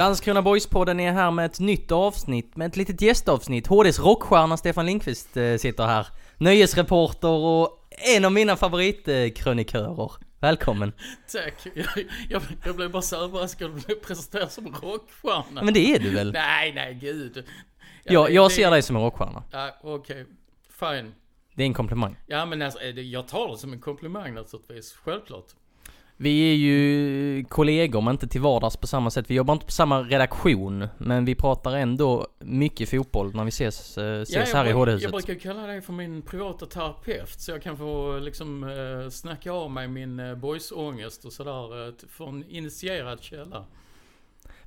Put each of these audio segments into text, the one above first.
Landskrona Boys-podden är här med ett nytt avsnitt, med ett litet gästavsnitt. HDs rockstjärna Stefan Lindqvist eh, sitter här. Nöjesreporter och en av mina favoritkrönikörer. Välkommen. Tack. Jag, jag, jag blev bara så överraskad att bli presenterad som rockstjärna. Men det är du väl? Nej, nej, gud. Ja, jag jag det- ser dig som en rockstjärna. Ja, okej. Fine. Det är en komplimang. Ja, men alltså, jag tar det som en komplimang naturligtvis. Självklart. Vi är ju kollegor men inte till vardags på samma sätt. Vi jobbar inte på samma redaktion. Men vi pratar ändå mycket fotboll när vi ses, eh, ses Ja, här i HD-huset. jag brukar kalla dig för min privata terapeut. Så jag kan få liksom eh, snacka av mig min eh, boysångest och sådär. Eh, från initierad källa.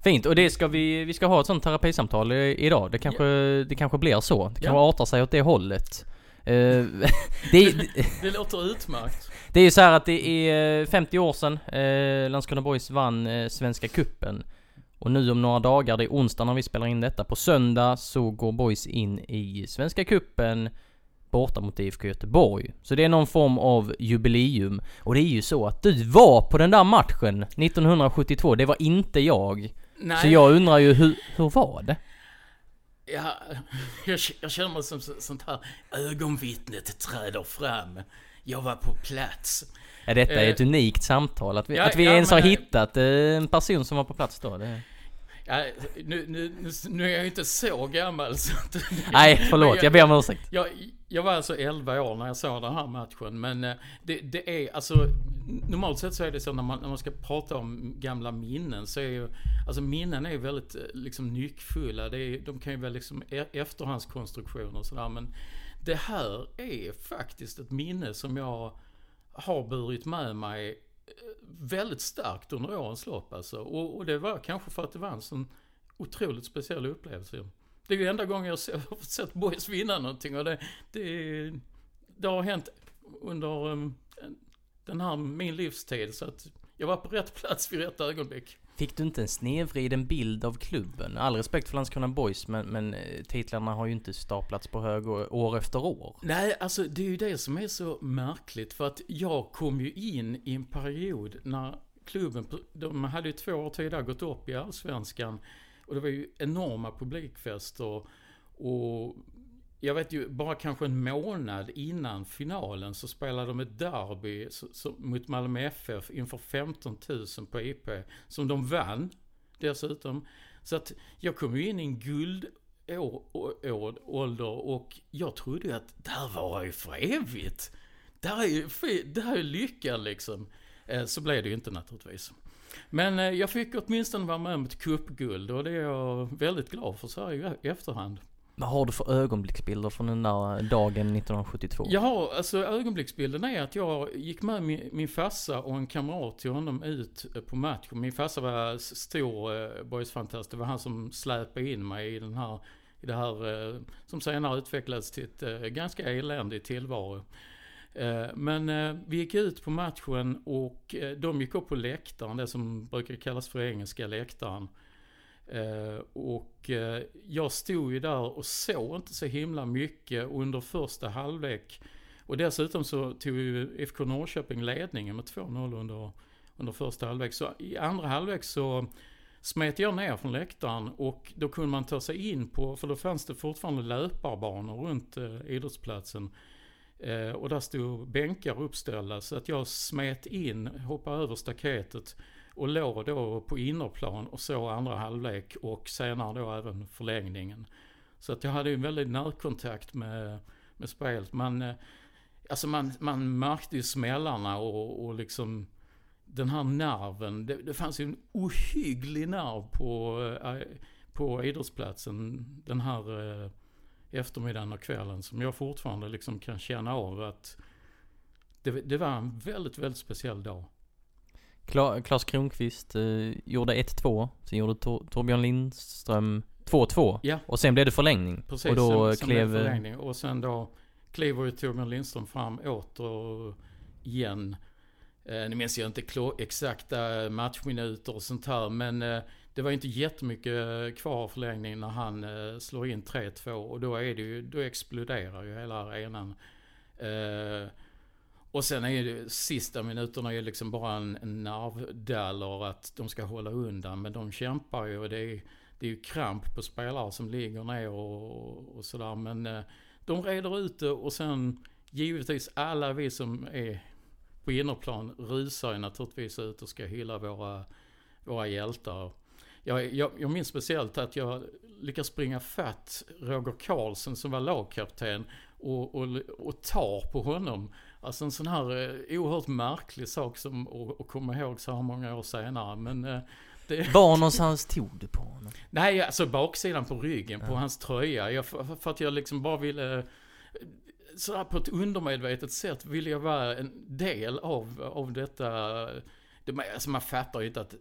Fint, och det ska vi, vi ska ha ett sånt terapisamtal idag. Det kanske, det kanske blir så. Det kanske Ja. artar sig åt det hållet. Det, är- Det låter utmärkt. Det är ju så här att det är 50 år sedan eh, Landskrona Boys vann eh, Svenska Kuppen Och nu om några dagar, det är onsdag när vi spelar in detta, på söndag så går Boys in i Svenska Kuppen borta mot IFK Göteborg. Så det är någon form av jubileum. Och det är ju så att du var på den där matchen 1972, det var inte jag. Nej. Så jag undrar ju hur, hur var det? Ja, jag, jag känner mig som så- sånt här ögonvittnet träder fram. Jag var på plats. Ja, detta är Eh, ett unikt samtal, att vi, ja, att vi ja, ens har men- hittat eh, en person som var på plats då. Det... Ja, nu, nu, nu, är jag ju inte så gammal så att, Nej, förlåt, Men jag ber om ursäkt. Jag, jag var alltså 11 år när jag såg den här matchen, men eh, det, det är alltså Normalt sett så är det så när man, när man ska prata om gamla minnen så är ju Alltså minnen är ju väldigt eh, liksom nyckfulla. Det är, de kan ju vara liksom e- efterhandskonstruktioner och sådär men det här är faktiskt ett minne som jag har burit med mig eh, väldigt starkt under årens lopp alltså. Och, och det var kanske för att det var en sån otroligt speciell upplevelse. Det är ju enda gången jag har sett Boys vinna någonting och det, det, det har hänt under um, den här min livstid så att jag var på rätt plats vid rätt ögonblick. Fick du inte en snedvriden bild av klubben? All respekt för Landskrona Boys, men, men eh, titlarna har ju inte staplats på hög år, år efter år. Nej, alltså det är ju det som är så märkligt för att jag kom ju in i en period när klubben, de hade ju två år tidigare gått upp i Allsvenskan och det var ju enorma publikfester och jag vet ju, bara kanske en månad innan finalen så spelade de ett derby så, så, mot Malmö FF inför 15 000 på IP, som de vann dessutom. Så att jag kom ju in i en guld år, år, ålder och jag trodde ju att det här var ju för evigt. Det här är ju det här är lycka liksom. Eh, så blev det ju inte naturligtvis. Men eh, jag fick åtminstone vara med om ett cupguld och det är jag väldigt glad för så här i e-, efterhand. Vad har du för ögonblicksbilder från den där dagen 1972? Jag har, alltså ögonblicksbilden är att jag gick med min, min farsa och en kamrat till honom ut eh, på match. Min farsa var stor eh, boysfantast. Det var han som släpade in mig i den här, i det här, eh, som senare utvecklades till ett eh, ganska eländigt tillvaro. Eh, men eh, vi gick ut på matchen och de gick upp på läktaren, det som brukar kallas för engelska läktaren. Eh, och eh, jag stod ju där och såg inte så himla mycket under första halvlek. Och dessutom så tog ju IFK Norrköping ledningen med 2-0 under, under första halvlek. Så i andra halvlek så smet jag ner från läktaren och då kunde man ta sig in på, för då fanns det fortfarande löparbanor runt eh, idrottsplatsen. Och där stod bänkar uppställda så att jag smet in, hoppade över staketet och låg då på innerplan och såg andra halvlek och senare då även förlängningen. Så att jag hade ju en väldigt närkontakt med, med spelet. Man, eh, alltså man, man märkte ju smällarna och, och liksom den här nerven. Det, det fanns ju en ohygglig nerv på, eh, på idrottsplatsen den här eh, eftermiddagen och kvällen som jag fortfarande liksom kan känna av att det, det var en väldigt, väldigt speciell dag. Kla- Klas Kronqvist eh, gjorde 1-2. Sen gjorde Tor- Torbjörn Lindström 2-2. Ja, Och sen blev det förlängning. precis. och då sen, sen klev... det förlängning. Och sen då kliver ju Torbjörn Lindström fram åter igen. Eh, nu minns jag inte exakta matchminuter och sånt här. Men eh, det var inte jättemycket kvar av förlängningen när han eh, slår in 3-2. Och då är det ju, då exploderar ju hela arenan. Eh, och sen är det sista minuterna är liksom bara en, en nervdaller att de ska hålla undan. Men de kämpar ju och det är, det är ju kramp på spelare som ligger ner och, och sådär. Men eh, de reder ut det och sen givetvis alla vi som är på innerplan rusar ju naturligtvis ut och ska hylla våra, våra hjältar. Jag, jag, jag minns speciellt att jag lyckas springa fatt Roger Karlsson som var lagkapten och, och, och tar på honom. Alltså en sån här eh, oerhört märklig sak som att, komma ihåg så här många år senare. Men eh, det, Var någonstans tog du på honom? Nej, alltså baksidan på ryggen på Ja. hans tröja. Jag, för, för att jag liksom bara ville... eh, Sådär på ett undermedvetet sätt ville jag vara en del av, av detta. Det, alltså man fattar ju inte att,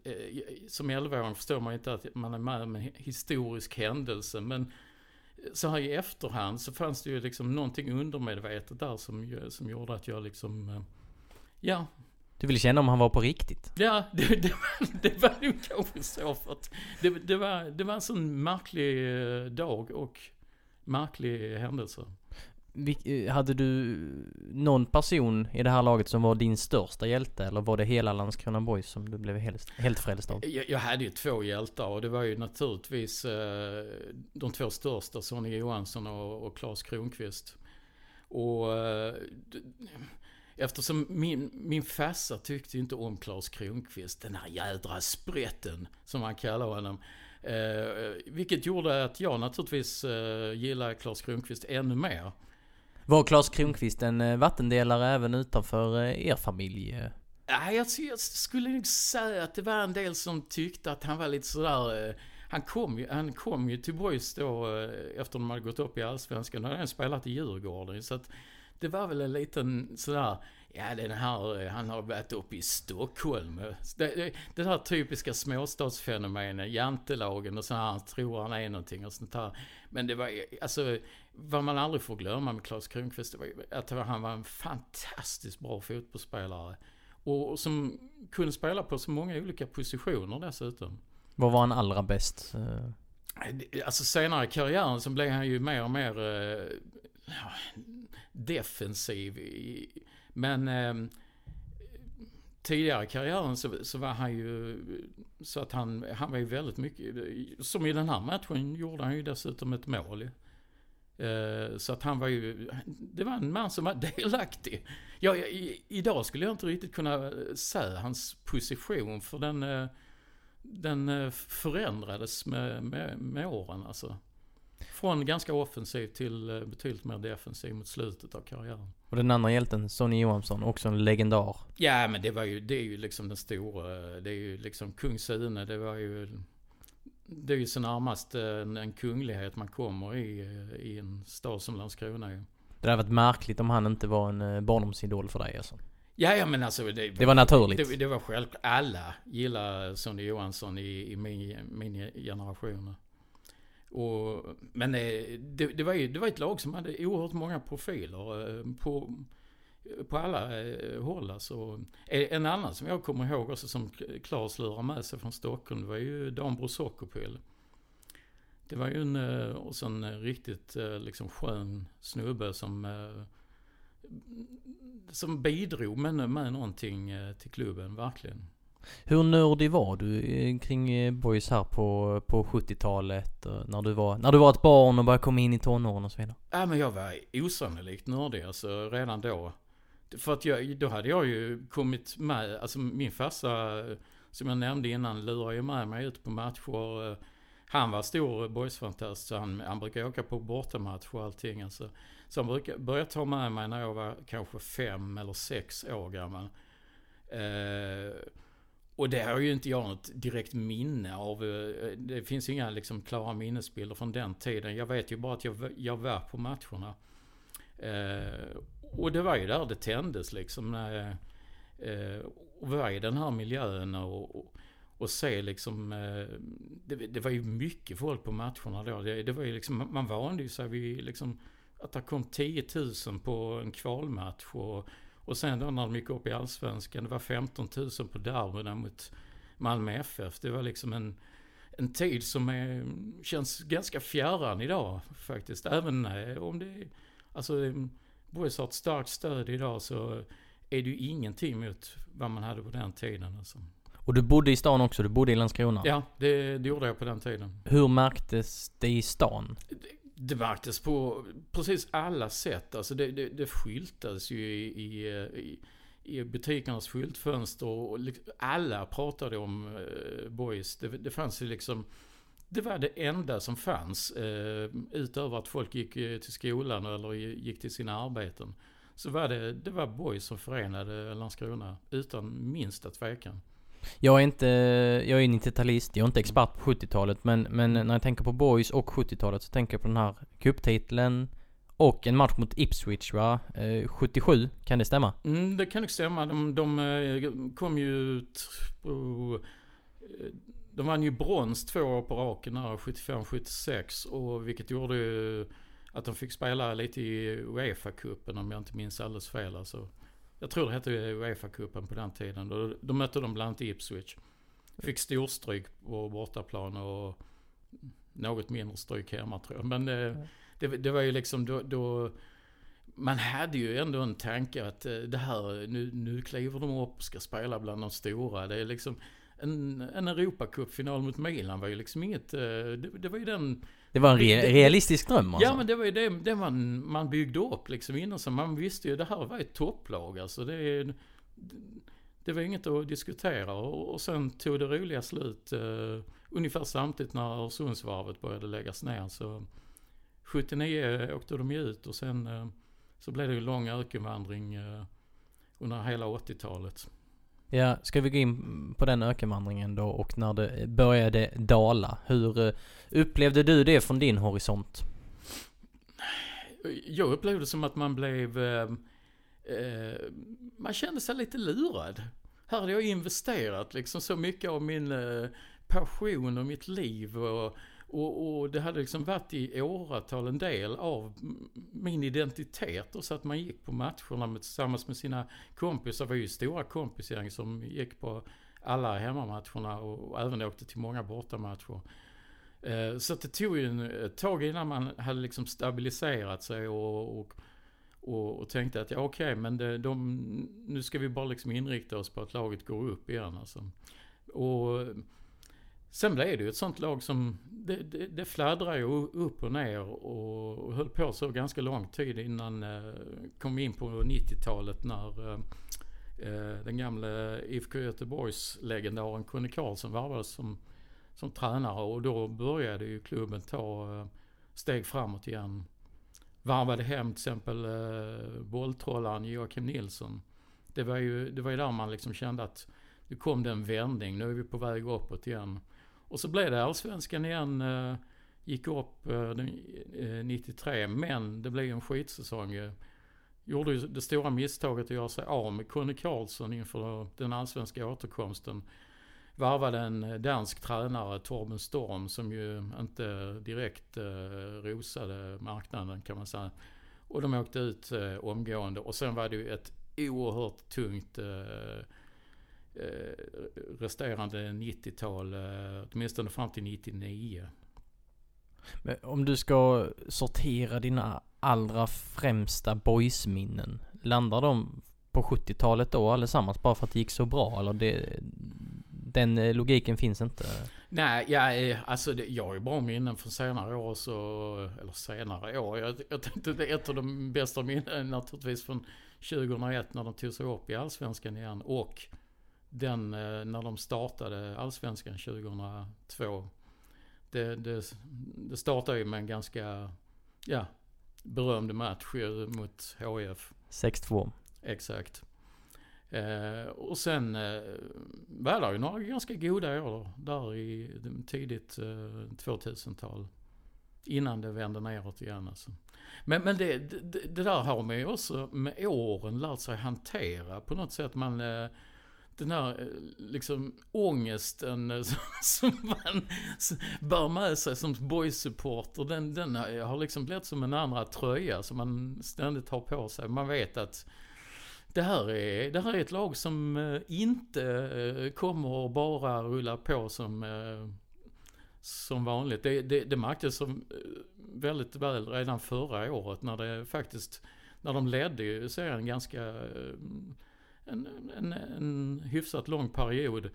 som 11-åring förstår man ju inte att man är med om en historisk händelse. Men så här i efterhand så fanns det ju liksom någonting undermedvetet där som, som gjorde att jag liksom, eh, ja, Du ville känna om han var på riktigt? Ja, det, det, var, det var nog kanske så för att det, det, var, det var en sån märklig eh, dag och märklig händelse. Eh, hade du någon person i det här laget som var din största hjälte? Eller var det hela Landskrona Boys som du blev helt, helt frälst av? Jag, jag hade ju två hjältar och det var ju naturligtvis eh, de två största, Sonny Johansson och, och Claes Kronqvist. Och eh, eftersom min, min farsa tyckte ju inte om Claes Kronqvist, den här jädra sprätten som han kallar honom. Eh, vilket gjorde att jag naturligtvis eh, gillade Claes Kronqvist ännu mer. Var Klas Kronqvist en eh, vattendelare även utanför eh, er familj? Nej, jag, jag skulle nog säga att det var en del som tyckte att han var lite sådär... Eh, han kom ju, han kom ju till Boys då efter de hade gått upp i Allsvenskan. Han hade han spelat i Djurgården. Så att det var väl en liten sådär... Ja, den här, han har varit uppe i Stockholm. Det, det, det där typiska småstadsfenomenet, jantelagen och så här, han tror han är någonting och sånt där. Men det var, alltså, vad man aldrig får glömma med Claes Kronqvist, att han var en fantastiskt bra fotbollsspelare. Och, som kunde spela på så många olika positioner dessutom. Var var han allra bäst? eh? Alltså senare i karriären så blev han ju mer och mer eh, ja, defensiv. Men eh, tidigare i karriären så, så var han ju så att han, han var ju väldigt mycket, som i den här matchen gjorde han ju dessutom ett mål. Eh, Så att han var ju, det var en man som var delaktig. Ja, i, idag skulle jag inte riktigt kunna säga hans position för den, eh, den eh, förändrades med, med, med åren alltså. Från ganska offensiv till eh, betydligt mer defensiv mot slutet av karriären. Och den andra hjälten, Sonny Johansson, också en legendar. Ja men det var ju, det är ju liksom den stora, det är ju liksom kung Sune, det var ju Det är ju så närmast en, en kunglighet man kommer i, i en stad som Landskrona ju. Det hade varit märkligt om han inte var en eh, barndomsidol för dig alltså. Ja, ja men alltså det, Det var naturligt. Det, det var självklart. Alla gillar Sonny Johansson i, i min, min generation. Och, men eh, det, det, var ju, det var ett lag som hade oerhört många profiler eh, på, på alla eh, håll. Alltså. Eh, En annan som jag kommer ihåg också som Claes lurar med sig från Stockholm det var ju Dambro Sockerpill. Det var ju en, eh, också en eh, riktigt liksom skön snubbe som som bidrog med, med någonting till klubben, verkligen. Hur nördig var du kring boys här på, på 70-talet? eh, När du, var, när du var ett barn och började komma in i tonåren och så vidare? Ja, men jag var osannolikt nördig alltså redan då. För att jag, då hade jag ju kommit med, alltså min farsa, som jag nämnde innan, lurade ju med mig ut på matcher. Han var stor boysfantast, så han, han brukade åka på bortamatcher och allting. Alltså. Så han brukade, började ta med mig när jag var kanske fem eller sex år gammal. Eh, och det har ju inte jag något direkt minne av. Eh, det finns inga liksom klara minnesbilder från den tiden. Jag vet ju bara att jag, jag var på matcherna. Eh, och det var ju där det tändes liksom. När, eh, och var i den här miljön och, och, och se liksom, eh, det, det, var ju mycket folk på matcherna då. Det, det var ju liksom, man vande ju sig vid liksom, att det kom 10 000 på en kvalmatch och, och sen då när de gick upp i Allsvenskan, det var 15 000 på derbyna mot Malmö FF. Det var liksom en, en tid som är, känns ganska fjärran idag faktiskt. Även eh, om det, alltså Boys har ett starkt stöd idag så är det ju ingenting mot vad man hade på den tiden alltså. Och du bodde i stan också? Du bodde i Landskrona? Ja, det, det gjorde jag på den tiden. Hur märktes det i stan? Det, det märktes på precis alla sätt. Alltså det, det, det skyltades ju i, i, i, i butikernas skyltfönster och liksom, alla pratade om uh, boys. Det, det fanns ju liksom det var det enda som fanns eh, utöver att folk gick eh, till skolan eller gick till sina arbeten. Så var det, det var boys som förenade Landskrona utan minsta tvekan. Jag är inte, jag är 90-talist, jag är inte expert på 70-talet men, men när jag tänker på boys och 70-talet så tänker jag på den här cuptiteln och en match mot Ipswich va? Eh, 77, kan det stämma? Mm, det kan nog stämma. De, de eh, kom ju ut på, eh, De vann ju brons två år på raken här, 75-76 och vilket gjorde ju att de fick spela lite i Uefa-cupen om jag inte minns alldeles fel. Alltså, jag tror det hette Uefa-cupen på den tiden. Då, då mötte de bland annat Ipswich. Fick storstryk på bortaplan och något mindre stryk hemma tror jag. Men det, det, det var ju liksom då, då, Man hade ju ändå en tanke att eh, det här, nu, nu kliver de upp och ska spela bland de stora. Det är liksom en, en Europacup-final mot Milan var ju liksom inget, eh, det, det var ju den det var en re realistisk dröm alltså. Ja men det var ju det, det man, man byggde upp liksom innan. Så man visste ju det här var ett topplag alltså. Det, det var inget att diskutera. Och, och sen tog det roliga slut uh, ungefär samtidigt när Öresundsvarvet började läggas ner. Så 79 åkte de ju ut och sen uh, så blev det ju lång ökenvandring uh, under hela 80-talet. Ja, ska vi gå in på den ökenvandringen då och när det började dala. Hur eh, upplevde du det från din horisont? Jag upplevde det som att man blev... Eh, eh, man kände sig lite lurad. Här hade jag investerat liksom så mycket av min eh, passion och mitt liv och och, och, det hade liksom varit i åratal en del av min identitet. Och så att man gick på matcherna med, tillsammans med sina kompisar. Det var ju stora kompisgäng som gick på alla hemmamatcherna och, och även åkte till många bortamatcher. Eh, så det tog ju en, ett tag innan man hade liksom stabiliserat sig och, och, och, och tänkte att ja okej okay, men det, de, nu ska vi bara liksom inrikta oss på att laget går upp igen alltså. Och Sen blev det ju ett sånt lag som, det, det, det fladdrar ju upp och ner och, och höll på så ganska lång tid innan eh, kom in på 90-talet när eh, eh, den gamla IFK Göteborgs legendaren Conny Karlsson varvades som, som tränare och då började ju klubben ta eh, steg framåt igen. Varvade hem till exempel eh, bolltrollaren Joakim Nilsson. Det var ju, det var ju där man liksom kände att nu kom det en vändning, nu är vi på väg uppåt igen. Och så blev det allsvenskan igen. Eh, gick upp eh, 93 eh, men det blev en skitsäsong. Gjorde ju det stora misstaget att göra sig av med Conny Karlsson inför den allsvenska återkomsten. Varvade en dansk tränare, Torben Storm, som ju inte direkt rosade marknaden kan man säga. Och de åkte ut omgående. Och sen var det ju ett oerhört tungt Eh, resterande 90-tal, eh, åtminstone fram till 99. Men om du ska sortera dina allra främsta boysminnen, landar de på 70-talet då allesammans bara för att det gick så bra? Eller det, den eh, logiken finns inte? Nej, ja, alltså det, jag har ju bra minnen från senare år så, eller senare år. Jag, jag tänkte ett av de bästa minnen naturligtvis från 2001 när de tog sig upp i Allsvenskan igen och den eh, när de startade Allsvenskan 2002. Det, det, det startade ju med en ganska, ja, berömd match mot HIF. 6-2. Exakt. Eh, och sen eh, var det ju några ganska goda år där i tidigt eh, 2000-tal. Innan det vände neråt igen alltså. Men, men det, det, det där har man ju också med åren lärt sig hantera på något sätt. Man, eh, den här eh, liksom ångesten eh, som, som man bär med sig som boysupporter. den, den har liksom blivit som en andra tröja som man ständigt har på sig. Man vet att det här är, det här är ett lag som eh, inte kommer att bara rulla på som, som vanligt. Det, det, det märktes som väldigt väl redan förra året när det faktiskt, när de ledde ju serien ganska, en, en, en hyfsat lång period.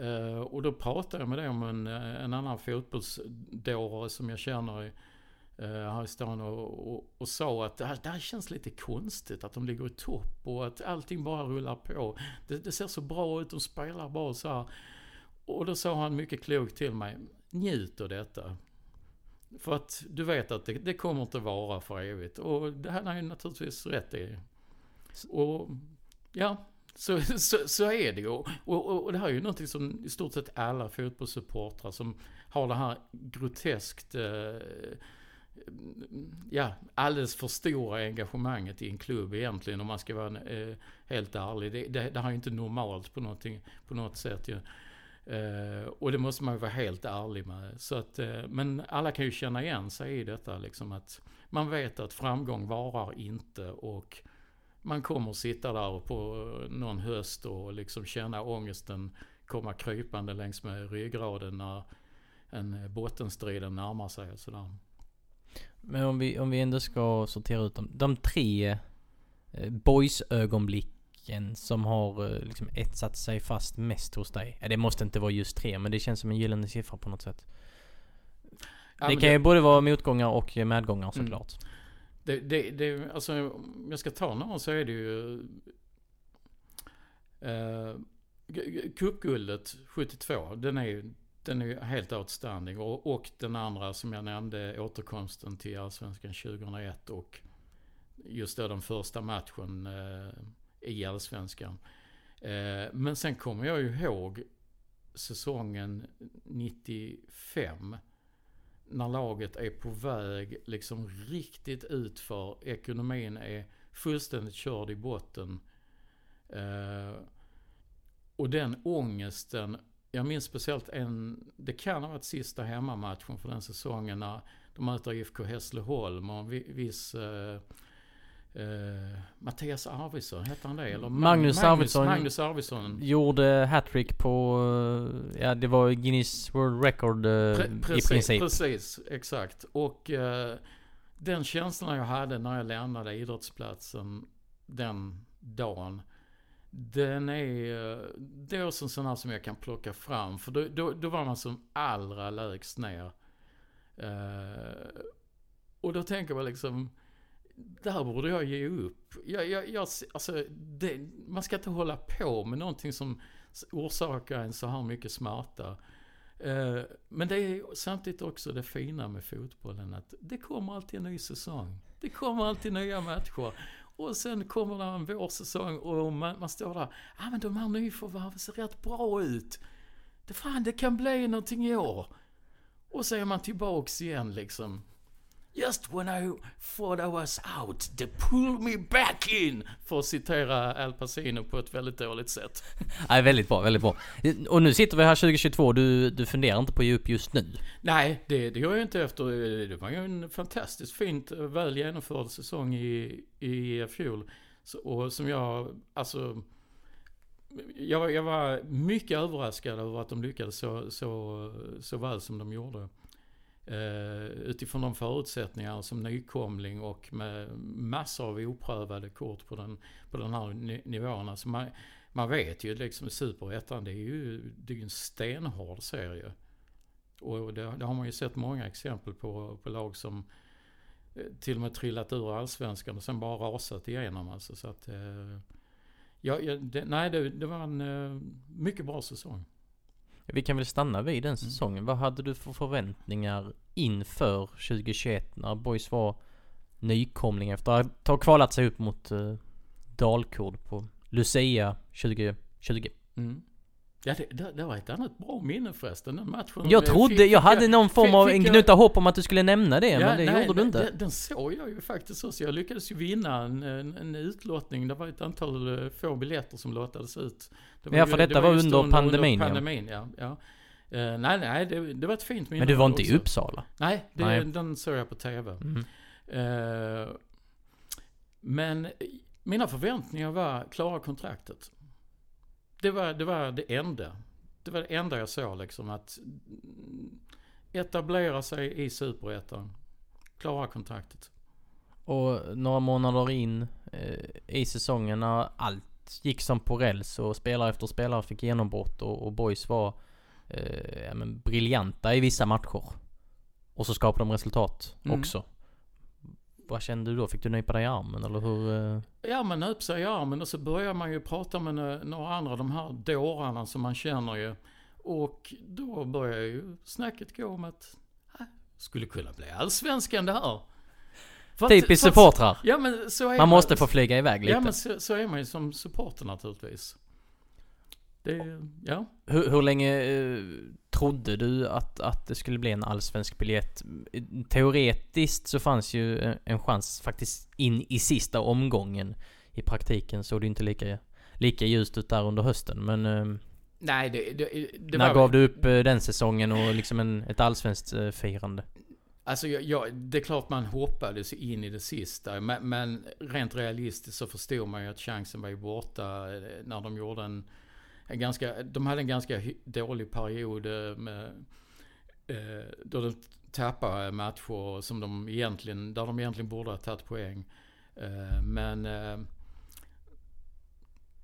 Uh, och då pratade jag med dem om en, en annan fotbollsdåre som jag känner i, eh, här i stan och, och, och sa att det här, det här känns lite konstigt att de ligger i topp och att allting bara rullar på. Det, det ser så bra ut, de spelar bra och så här. Och då sa han mycket klokt till mig, njut av detta. För att du vet att det, det kommer inte vara för evigt. Och det hade han ju naturligtvis rätt i. Och ja, så, så, så är det ju. Och, och, och det här är ju någonting som i stort sett alla fotbollssupportrar som har det här groteskt, eh, ja, alldeles för stora engagemanget i en klubb egentligen om man ska vara eh, helt ärlig. Det, det, det här är ju inte normalt på, på något sätt ju. Eh, och det måste man ju vara helt ärlig med. Så att, eh, men alla kan ju känna igen sig i detta liksom att man vet att framgång varar inte och man kommer sitta där på någon höst och liksom känna ångesten komma krypande längs med ryggraden när en bottenstriden närmar sig och sådär. Men om vi, om vi ändå ska sortera ut dem. De tre eh, boys-ögonblicken som har eh, liksom etsat sig fast mest hos dig. Ja, det måste inte vara just tre, men det känns som en gyllene siffra på något sätt. Ja, det kan ju både vara motgångar och medgångar Mm. Det, det, det, alltså om jag ska ta någon så är det ju... Eh, Cupguldet 72, den är ju den är helt outstanding. Och, och den andra som jag nämnde, återkomsten till Allsvenskan 2001 och just då den första matchen eh, i Allsvenskan. Eh, men sen kommer jag ju ihåg säsongen 95 när laget är på väg liksom riktigt utför. Ekonomin är fullständigt körd i botten. Eh, och den ångesten, jag minns speciellt en, det kan ha varit sista hemmamatchen för den säsongen när de möter IFK Hässleholm och en viss eh, eh, Mattias Arvidsson, hette han det? Eller Mag- Magnus Arvidsson. Magnus Arvidsson. Gjorde hattrick på, eh, ja det var Guinness World Record eh, Pre- i precis, princip. Precis, exakt. Och den känslan jag hade när jag lämnade idrottsplatsen den dagen. Den är, det är också en sån här som jag kan plocka fram. För då, då, då var man som allra lägst ner. Och då tänker man liksom, där borde jag ge upp. Jag, jag, jag, alltså, det, man ska inte hålla på med någonting som orsakar en så här mycket smärta. Eh, Men det är samtidigt också det fina med fotbollen att det kommer alltid en ny säsong. Det kommer alltid nya matcher. Och sen kommer det en vårsäsong och man, man står där. Ja ah, men de här nyförvärven ser rätt bra ut. Det, fan, det kan bli någonting i år. Och så är man tillbaks igen liksom. Just when I thought I was out, they pulled me back in. För att citera Al Pacino på ett väldigt dåligt sätt. Nej, väldigt bra, väldigt bra. Och nu sitter vi här 2022, du, du funderar inte på att ge upp just nu? Nej, det, det gör jag inte efter. Det var ju en fantastiskt fint, väl genomförd säsong i, i fjol. Så, och som jag, alltså... Jag, jag var mycket överraskad över att de lyckades så, så, så väl som de gjorde. Eh, utifrån de förutsättningar som nykomling och med massor av oprövade kort på den, på den här nivån. Alltså man, man vet ju liksom Superettan, det är ju det är en stenhård serie. Och det, det har man ju sett många exempel på, på lag som eh, till och med trillat ur allsvenskan och sen bara rasat igenom alltså. Så att, eh, ja, ja, det, nej, det, det var en mycket bra säsong. Vi kan väl stanna vid den säsongen. Vad hade du för förväntningar inför 2021 när Boys var nykomling efter att ha kvalat sig upp mot uh, Dalkurd på Lucia 2020? Mm. Ja, det, det, det var ett annat bra minne förresten, den matchen. Jag trodde, Fick- jag hade någon form av en gnutta hopp om att du skulle nämna det, men det nej, gjorde du inte. Den, den såg jag ju faktiskt också. Jag lyckades ju vinna en, en, en utlottning. Det var ett antal eh, få biljetter som lottades ut. Det Ja, ju- för det detta var just under pandemin, ja. pandemin, ja. ja. Eh, nej, nej, det, det var ett fint minne. Men du var inte i också. Uppsala? Nej, det, Nej. den såg jag på TV. Mm. Eh, men mina förväntningar var klara kontraktet. Det var, det var det enda. Det var det enda jag såg liksom att etablera sig i superettan. Klara kontraktet. Och några månader in eh, i säsongen när allt gick som på räls och spelare efter spelare fick genombrott och, och boys var eh, ja, men briljanta i vissa matcher. Och så skapade de resultat Mm. också. Vad kände du då? Fick du nypa dig i armen eller hur? Eh? Ja, man nöp sig i armen och så börjar man ju prata med nå- några andra, de här dårarna som man känner ju. Och då börjar ju snacket gå om att äh, skulle kunna bli allsvenskan det här. Typiskt supportrar. Ja men så är Man måste få flyga iväg lite. Ja men så, så är man ju som supporter naturligtvis. Det, ja. Hur, hur länge eh, trodde du att, att det skulle bli en allsvensk biljett? Teoretiskt så fanns ju en, chans faktiskt in i sista omgången. I praktiken såg det inte lika, lika ljust ut där under hösten men eh, Nej det, det, det när var... gav du upp eh, den säsongen och liksom en, ett allsvenskt eh, firande? Alltså jag, jag, det är klart man hoppades in i det sista. Men, men rent realistiskt så förstod man ju att chansen var ju borta eh, när de gjorde en ganska, de hade en ganska dålig period eh, med, eh, då de tappade eh, matcher som de egentligen, där de egentligen borde ha tagit poäng. Eh, men eh,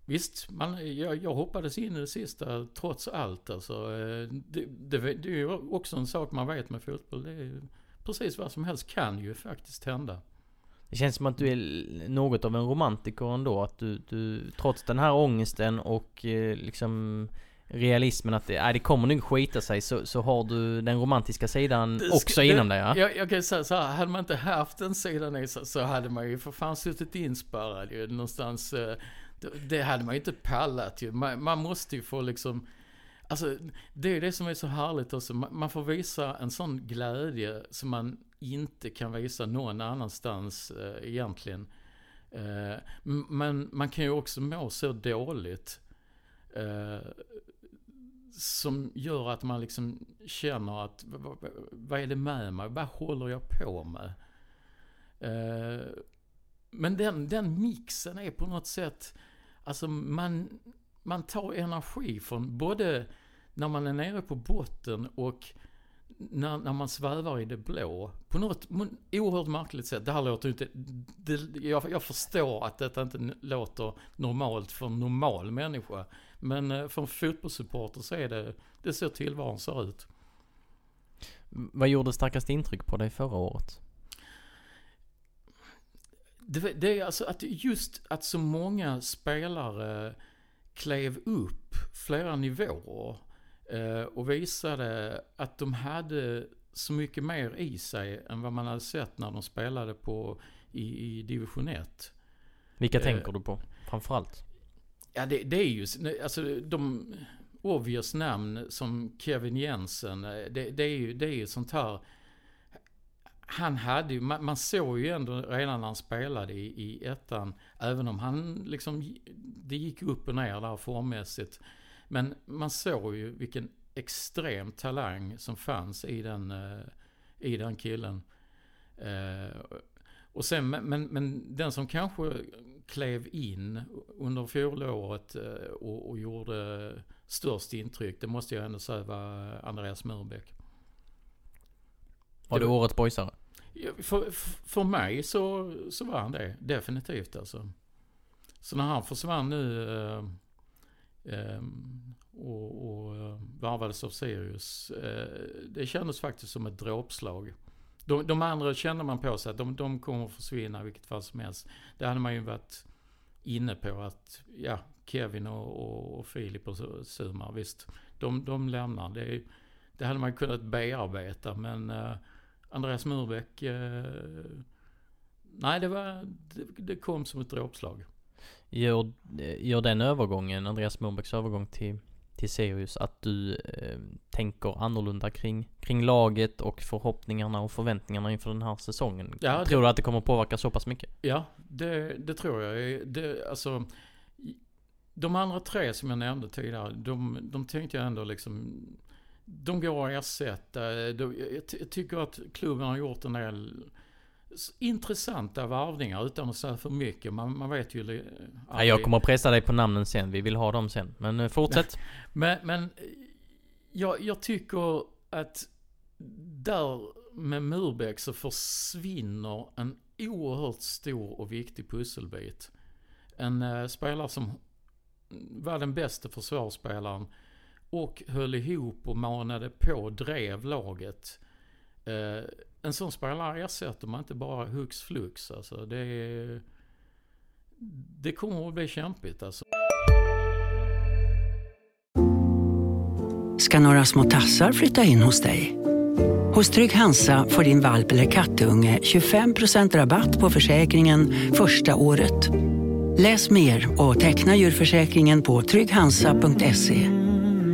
Visst, man, jag, jag hoppades in i det sista trots allt alltså. Eh, Det, det, det är ju också en sak man vet med fotboll. Det är precis vad som helst kan ju faktiskt hända. Det känns som att du är något av en romantiker ändå. Att du, du trots den här ångesten och eh, liksom realismen att det, äh, det kommer nog skita sig så, så har du den romantiska sidan Det också inom dig ja? Jag, jag kan säga så här, hade man inte haft den sidan i sig så hade man ju för fan suttit inspärrad ju någonstans. eh, Det, det hade man ju inte pallat ju. Man, man måste ju få liksom, alltså det är det som är så härligt också. Man, får visa en sån glädje som man inte kan visa någon annanstans eh, egentligen. Eh, men man kan ju också må så dåligt. Eh, som gör att man liksom känner att vad, vad är det med mig? Vad håller jag på med? Eh, men den, den mixen är på något sätt, alltså man, man tar energi från både när man är nere på botten och när, när man svävar i det blå. På något oerhört märkligt sätt. Det här låter inte... Det, jag, jag förstår att detta inte låter normalt för en normal människa. Men eh, för en fotbollssupporter så är det, det så tillvaron ser ut. Vad gjorde starkast intryck på dig förra året? Det, det är alltså att just att så många spelare klev upp flera nivåer eh, och visade att de hade så mycket mer i sig än vad man hade sett när de spelade på i, i division 1. Vilka Eh, tänker du på? Framförallt? Ja, det, det är ju, alltså de obvious namn som Kevin Jensen, eh, det, det är ju, det är ju sånt här. Han hade ju, man, man såg ju ändå redan när han spelade i, i ettan, även om han liksom, det gick upp och ner där formmässigt. Men man såg ju vilken extrem talang som fanns i den, eh, i den killen. Eh, och sen, men, men, den som kanske klev in under fjolåret eh, och, och gjorde störst intryck, det måste jag ändå säga var Andreas Murbeck. Var det årets boysare? För, för mig så, så var han det, definitivt alltså. Så när han försvann nu eh, eh, och, och eh, varvades av Sirius, eh, det kändes faktiskt som ett dråpslag. De, de andra kände man på sig att de, de kommer att försvinna vilket fall som helst. Det hade man ju varit inne på att, ja, Kevin och, och, och Filip och Sumar, visst, de, de lämnar. Det, det hade man kunnat bearbeta men eh, Andreas Murbeck, eh, nej det var, det, det kom som ett dråpslag. Gör, gör den övergången, Andreas Morbäcks övergång till, till Sirius att du eh, tänker annorlunda kring, kring laget och förhoppningarna och förväntningarna inför den här säsongen? Ja, Tror du att det kommer påverka så pass mycket? Ja, det, det tror jag. Det, alltså, de andra tre som jag nämnde tidigare, de, de tänkte jag ändå liksom... De går att ersätta. De, jag, tycker att klubben har gjort en del intressanta varvningar utan att säga för mycket. Man, man vet ju... Ja, jag kommer att pressa dig på namnen sen. Vi vill ha dem sen. Men eh, fortsätt. men, men jag, jag tycker att där med Murbeck så försvinner en oerhört stor och viktig pusselbit. En uh, spelare som var den bästa försvarsspelaren och höll ihop och manade på, drev laget. Eh, en sån spelare ersätter man inte bara hux flux. Alltså det, det kommer att bli kämpigt alltså. Ska några små tassar flytta in hos dig? Hos Trygg Hansa får din valp eller kattunge 25% rabatt på försäkringen första året. Läs mer och teckna djurförsäkringen på trygghansa.se.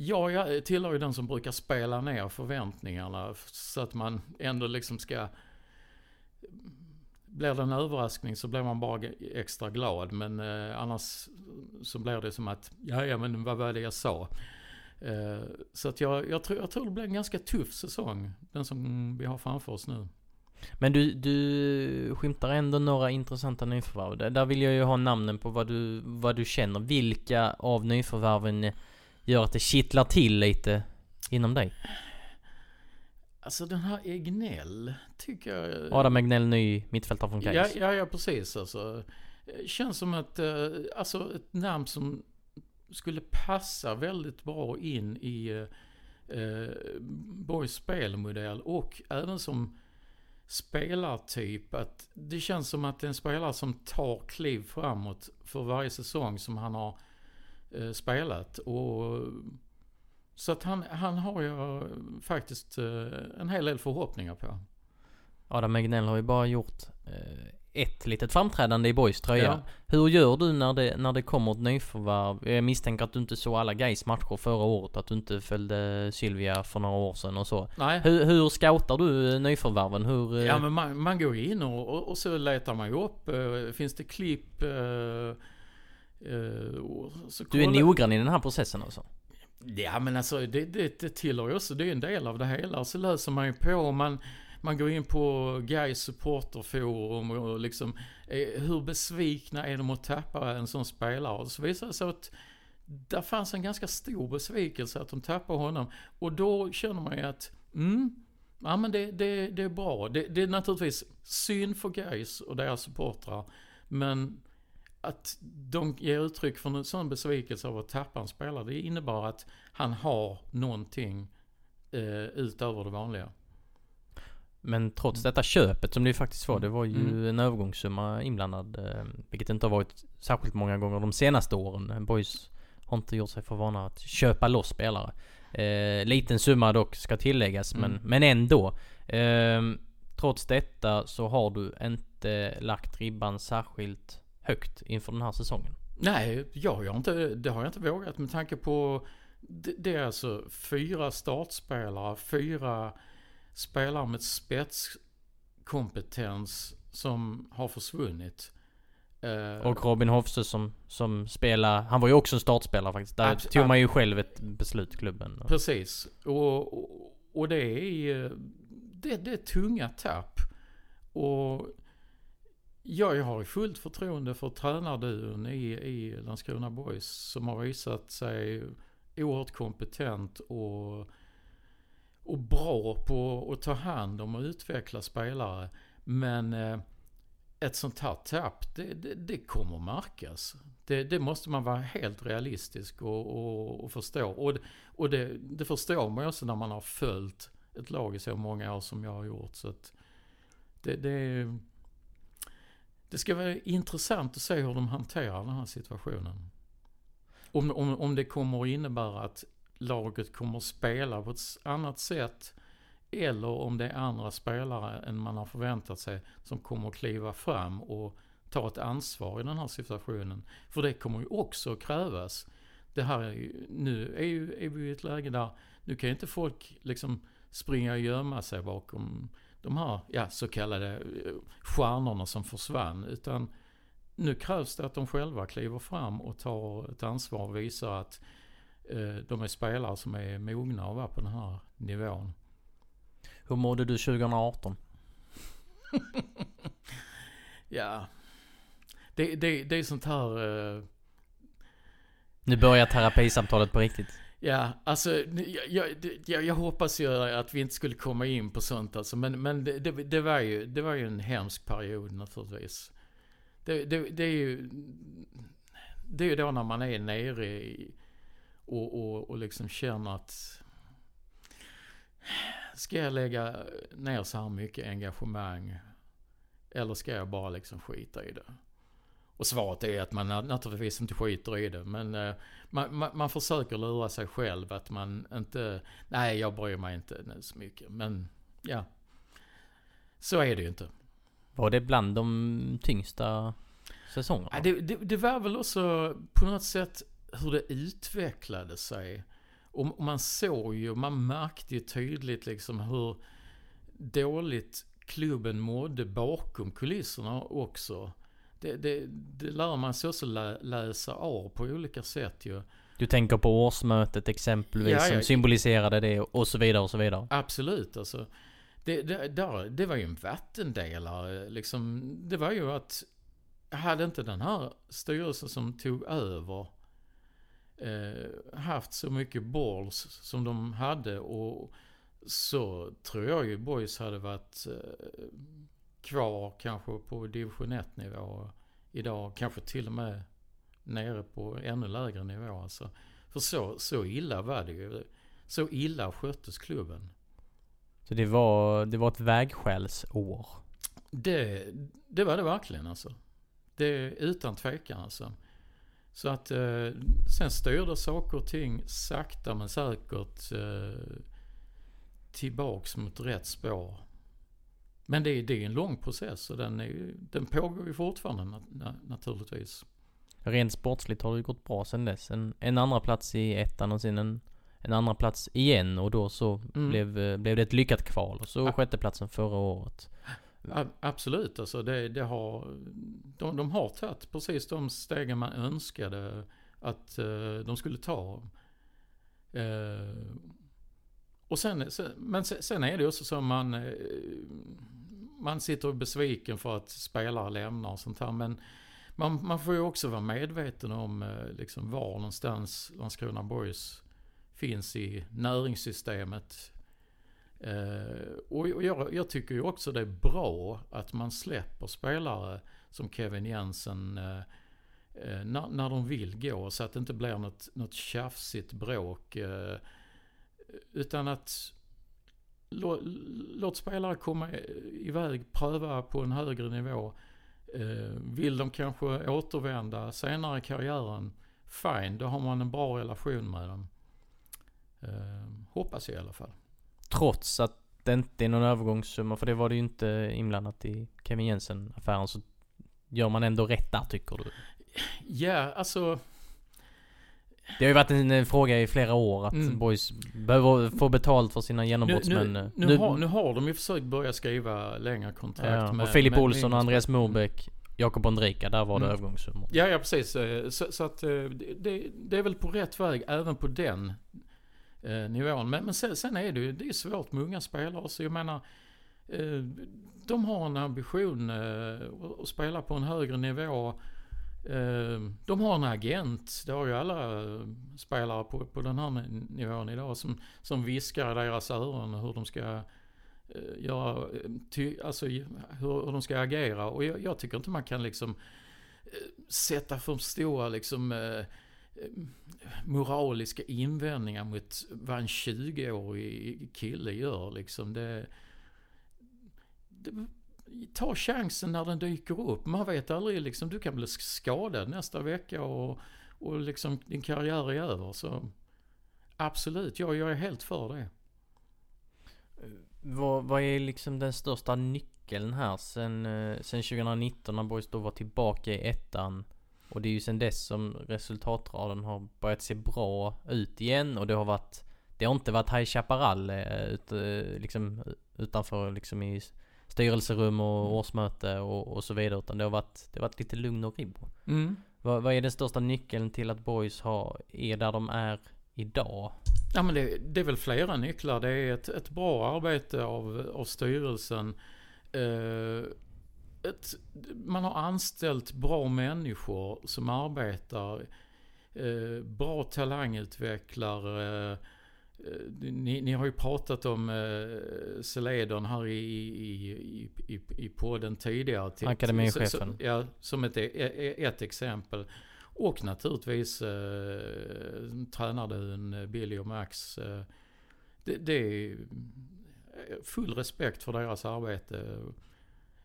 ja, jag tillhör ju den som brukar spela ner förväntningarna så att man ändå liksom ska blir det en överraskning så blir man bara extra glad. Men eh, annars så blir det som att, ja ja men vad var det jag sa? Eh, så att jag, jag, tror, jag tror det blir en ganska tuff säsong. Den som vi har framför oss nu. Men du, du skymtar ändå några intressanta nyförvärv. Där vill jag ju ha namnen på vad du, vad du känner. Vilka av nyförvärven gör att det kittlar till lite inom dig? Alltså den här Egnell tycker jag... Adam Egnell, ny mittfältare från Gais. Ja, ja, ja, precis alltså. Känns som ett, eh, alltså ett namn som skulle passa väldigt bra in i eh, Borgs spelmodell och även som spelartyp. Att det känns som att det är en spelare som tar kliv framåt för varje säsong som han har eh, spelat. Och så att han, han har jag faktiskt eh, en hel del förhoppningar på. Adam Egnell har ju bara gjort eh, ett litet framträdande i Boys tröja. Ja. Hur gör du när det, när det kommer ett nyförvärv? Jag misstänker att du inte såg alla Gais matcher förra året, att du inte följde Sylvia för några år sedan och så. Nej. Hur, hur scoutar du nyförvärven? Hur, ja men man, man går in och, och, och, så letar man ju upp, finns det klipp? Du är noggrann i den här processen alltså? Ja men alltså det, det, det tillhör ju också, det är en del av det hela. Så läser man ju på, man, man går in på Gais supporterforum och liksom, eh, hur besvikna är de att tappa en sån spelare? Och så visar det sig att där fanns en ganska stor besvikelse att de tappar honom. Och då känner man ju att, mm, ja men det, det, det är bra. Det, det är naturligtvis synd för Gais och deras supportrar. Men att de ger uttryck för en sån besvikelse av att tappa en spelare, det innebär att han har någonting eh, utöver det vanliga. Men trots detta köpet som det ju faktiskt var, det var ju mm. en övergångssumma inblandad. Eh, vilket inte har varit särskilt många gånger de senaste åren. Boys har inte gjort sig för vana att köpa loss spelare. Eh, liten summa dock ska tilläggas, mm. men, men ändå. Eh, trots detta så har du inte lagt ribban särskilt högt inför den här säsongen? Nej, jag har inte, det har jag inte vågat med tanke på det, det är alltså fyra startspelare, fyra spelare med spetskompetens som har försvunnit. Uh, och Robin Hofse som, som spelar, han var ju också en startspelare faktiskt. Där ab- tog man ju själv ett beslut, klubben. Precis. Och, och, och det är det, det är tunga tapp. Och Ja, jag har fullt förtroende för tränarduon i, i Landskrona Boys som har visat sig oerhört kompetent och, och bra på att ta hand om och utveckla spelare. Men eh, ett sånt här tapp, det, det, det kommer märkas. Det, det, måste man vara helt realistisk och, och, och förstå. Och, och det, det förstår man ju också när man har följt ett lag i så många år som jag har gjort. Så att det, det, det ska vara intressant att se hur de hanterar den här situationen. Om, om, om det kommer att innebära att laget kommer att spela på ett annat sätt eller om det är andra spelare än man har förväntat sig som kommer att kliva fram och ta ett ansvar i den här situationen. För det kommer ju också att krävas. Det här är ju, nu är, ju, är vi i ett läge där nu kan ju inte folk liksom springa och gömma sig bakom de här ja, så kallade eh, stjärnorna som försvann. Utan nu krävs det att de själva kliver fram och tar ett ansvar och visar att eh, de är spelare som är mogna att vara på den här nivån. Hur mådde du 2018? ja, det, det, det är sånt här... Eh, nu börjar terapisamtalet på riktigt. Ja, alltså jag, jag, jag, hoppas ju att vi inte skulle komma in på sånt alltså. Men, men det, det, det, var ju, det var ju en hemsk period naturligtvis. Det, det, det är ju... Det är ju då när man är nere i, och, och, och liksom känner att... Ska jag lägga ner så här mycket engagemang? Eller ska jag bara liksom skita i det? Och svaret är att man naturligtvis inte skiter i det. Men uh, man, man, man, försöker lura sig själv att man inte... Nej, jag bryr mig inte nu så mycket. Men ja. Så är det ju inte. Var det bland de tyngsta säsongerna? Ja, det, det, det, var väl också på något sätt hur det utvecklade sig. Och, och man såg ju, man märkte ju tydligt liksom hur dåligt klubben mådde bakom kulisserna också det, det, det lär man sig också lä, läsa av på olika sätt ju. Du tänker på årsmötet exempelvis ja, ja. som symboliserade det och så vidare och så vidare. Absolut alltså. Det, det, där, det var ju en vattendelare liksom. Det var ju att hade inte den här styrelsen som tog över eh, haft så mycket balls som de hade och så tror jag ju Boys hade varit eh, kvar kanske på division 1 nivå idag. Kanske till och med nere på ännu lägre nivå alltså. För så, så illa var det ju. Så illa sköttes klubben. Så det var, det var ett vägskällsår? Det, det var det verkligen alltså. Det utan tvekan alltså. Så att eh, sen styrde saker och ting sakta men säkert eh, tillbaks mot rätt spår. Men det är, det är en lång process och den, är, den pågår ju fortfarande naturligtvis. Rent sportsligt har det gått bra sen dess. En, en andra plats i ettan och sen en, en andra plats igen och då så mm. blev, eh, blev det ett lyckat kval och så ja. sjätteplatsen förra året. Ja, absolut, alltså det, det har, de, de har tagit precis de stegen man önskade att uh, de skulle ta. Uh, och sen, sen, men sen, sen, är det också så man, uh, man sitter besviken för att spelare lämnar och sånt här. Men man, man får ju också vara medveten om eh, liksom var någonstans Landskrona Boys finns i näringssystemet. Eh, och jag, jag, tycker ju också det är bra att man släpper spelare som Kevin Jensen eh, eh när, när de vill gå så att det inte blir något, något tjafsigt bråk. Eh, utan att låt, låt spelare komma iväg, pröva på en högre nivå. Eh, vill de kanske återvända senare i karriären, fine, då har man en bra relation med dem. Eh, hoppas jag i alla fall. Trots att det inte är någon övergångssumma, för det var det ju inte inblandat i Kevin Jensen-affären, så gör man ändå rätt där tycker du? Ja, alltså det har ju varit en fråga i flera år att mm. boys behöver få betalt för sina genombrottsmän. Nu, nu, nu, har, nu har de ju försökt börja skriva längre kontrakt ja, med, Och Filip med Olsson, Andreas Morbäck, Jakob Ondrika, där var det mm. övergångssummor. Ja, ja precis. Eh, så, så att eh, det, det, är väl på rätt väg även på den eh, nivån. Men, men sen, sen, är det ju det är svårt med unga spelare. Så jag menar, eh, de har en ambition eh, att spela på en högre nivå. Ehm, de har en agent, det har ju alla eh, spelare på, på den här nivån idag som, som viskar i deras öron hur de ska eh, göra, eh, ty, alltså hur, hur de ska agera. Och jag, jag, tycker inte man kan liksom sätta för stora liksom moraliska invändningar mot vad en 20-årig kille gör liksom. Det, det, ta chansen när den dyker upp. Man vet aldrig liksom, du kan bli skadad nästa vecka och, och liksom din karriär är över. Så absolut, jag, jag är helt för det. Eh, vad, vad är liksom den största nyckeln här sen, eh, sen 2019 när Boys då var tillbaka i ettan? Och det är ju sen dess som resultatraden har börjat se bra ut igen och det har varit Det har inte varit High Chaparral eh, ut, liksom utanför liksom i styrelserum och årsmöte och, och så vidare utan det har varit, det har varit lite lugn och ro. Mm. Vad, vad är den största nyckeln till att Boys har, är där de är idag? Ja men det, det är väl flera nycklar. Det är ett, ett bra arbete av, av styrelsen. Eh, ett, man har anställt bra människor som arbetar. Eh, bra talangutvecklare. Eh, ni, ni, har ju pratat om eh, Celedon här i, i, i, i, podden tidigare. Till, Akademichefen. Ja, som ett, e, e, ett exempel. Och naturligtvis eh, tränardun Billy och Max. Eh, det, det, är full respekt för deras arbete.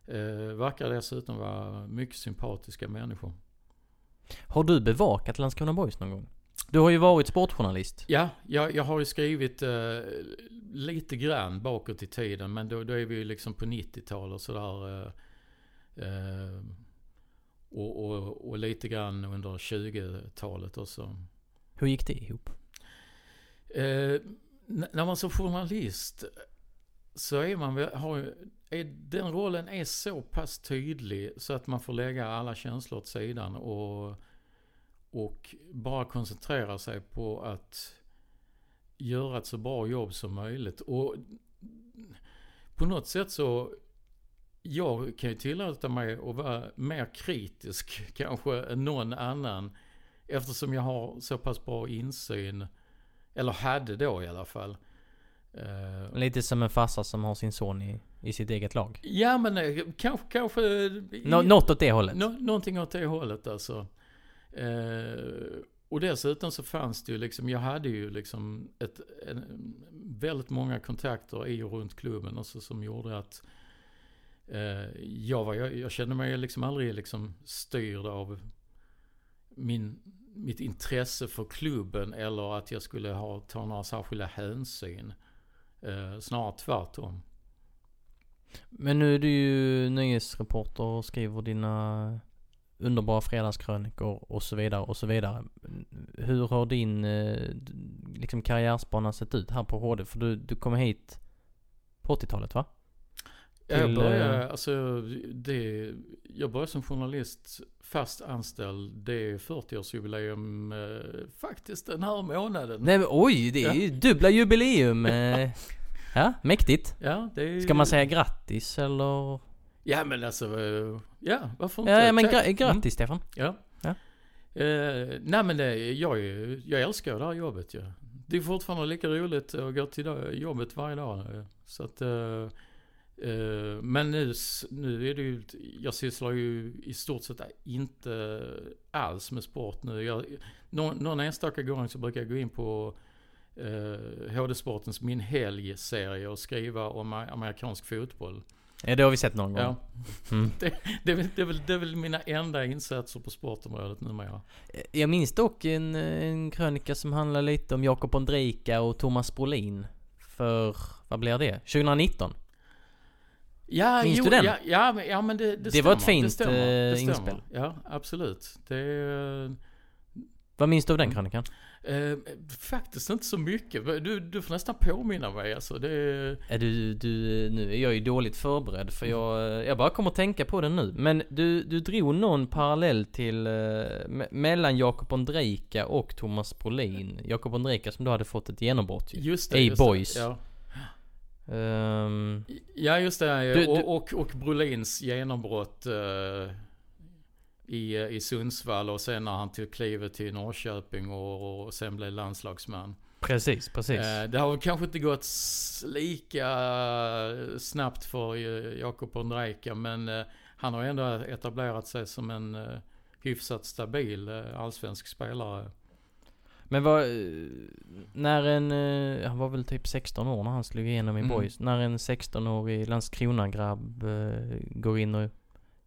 Eh, verkar dessutom vara mycket sympatiska människor. Har du bevakat Landskrona Boys någon gång? Du har ju varit sportjournalist. Ja, jag, jag har ju skrivit eh, lite grann bakåt i tiden. Men då, då är vi ju liksom på 90-tal och sådär. Eh, eh, och, och, och, lite grann under 20-talet också. Hur gick det ihop? Eh, när man som journalist så är man har, är, den rollen är så pass tydlig så att man får lägga alla känslor åt sidan och, och bara koncentrera sig på att göra ett så bra jobb som möjligt. Och på något sätt så jag kan ju tillåta mig att vara mer kritisk kanske än någon annan. Eftersom jag har så pass bra insyn. Eller hade då i alla fall. Uh, Lite som en farsa som har sin son i, i sitt eget lag. Ja men eh, kanske, kanske... Nå, något åt det hållet. Nå, någonting åt det hållet alltså. Eh, och dessutom så fanns det ju liksom, jag hade ju liksom ett, en, väldigt många kontakter i och runt klubben också som gjorde att eh, jag, var, jag, jag kände mig liksom aldrig liksom styrd av min, mitt intresse för klubben eller att jag skulle ha, ta några särskilda hänsyn. Eh, snarare tvärtom. Men nu är du ju nyhetsreporter och skriver dina underbara fredagskrönikor och så vidare och så vidare. Hur har din eh, liksom karriärsbana sett ut här på HD? För du, du kom hit på 80-talet va? Till, jag började, eh, alltså, det, jag började som journalist fast anställd. Det är 40-årsjubileum eh, faktiskt den här månaden. Nej men oj, det är ju dubbla jubileum. Eh. ja, mäktigt. Ja, det är, Ska man säga grattis eller? Ja men alltså, eh, ja varför inte? Ja, men gra grattis mm. Stefan. Ja. ja. Eh, nej men det, jag, jag älskar det här jobbet ju. Ja. Det är fortfarande lika roligt att gå till jobbet varje dag. Så att eh, Eh, men nu, nu är det ju, jag sysslar ju i stort sett inte alls med sport nu. Jag, någon, någon enstaka gång så brukar jag gå in på eh, HD-sportens Min Helg-serie och skriva om amerikansk fotboll. Ja, det har vi sett någon gång. Ja. Mm. det, det, är väl, det, är väl, det är väl mina enda insatser på sportområdet numera. Eh, jag minns dock en, en krönika som handlar lite om Jakob Ondrejka och Thomas Brolin. För, vad blir det? 2019? Ja, Minns jo, du den? Ja, ja, men, ja, men det, det, det stämmer. var ett fint det stämmer, det eh, inspel. Ja, absolut. Det, Vad minns du av den krönikan? Eh, faktiskt inte så mycket. Du, du får nästan påminna mig alltså. Det... Är du, du, nu är jag ju dåligt förberedd för jag, jag bara kommer att tänka på den nu. Men du, du drog någon parallell till, eh, mellan Jakob Ondrejka och Thomas Brolin. Jakob Ondrejka som då hade fått ett genombrott just det, just Boys. Det, ja. Um, ja just det, du, och, och, och Brolins genombrott uh, i, i Sundsvall och sen när han tog klivet till Norrköping och, och sen blev landslagsman. Precis, precis. Uh, det har kanske inte gått lika snabbt för Jakob Ondrejka men uh, han har ändå etablerat sig som en hyfsat stabil allsvensk spelare. Men vad, eh, när en, eh, han var väl typ 16 år när han slog igenom i Mm. Boys. När en 16-årig Landskrona-grabb eh, går in och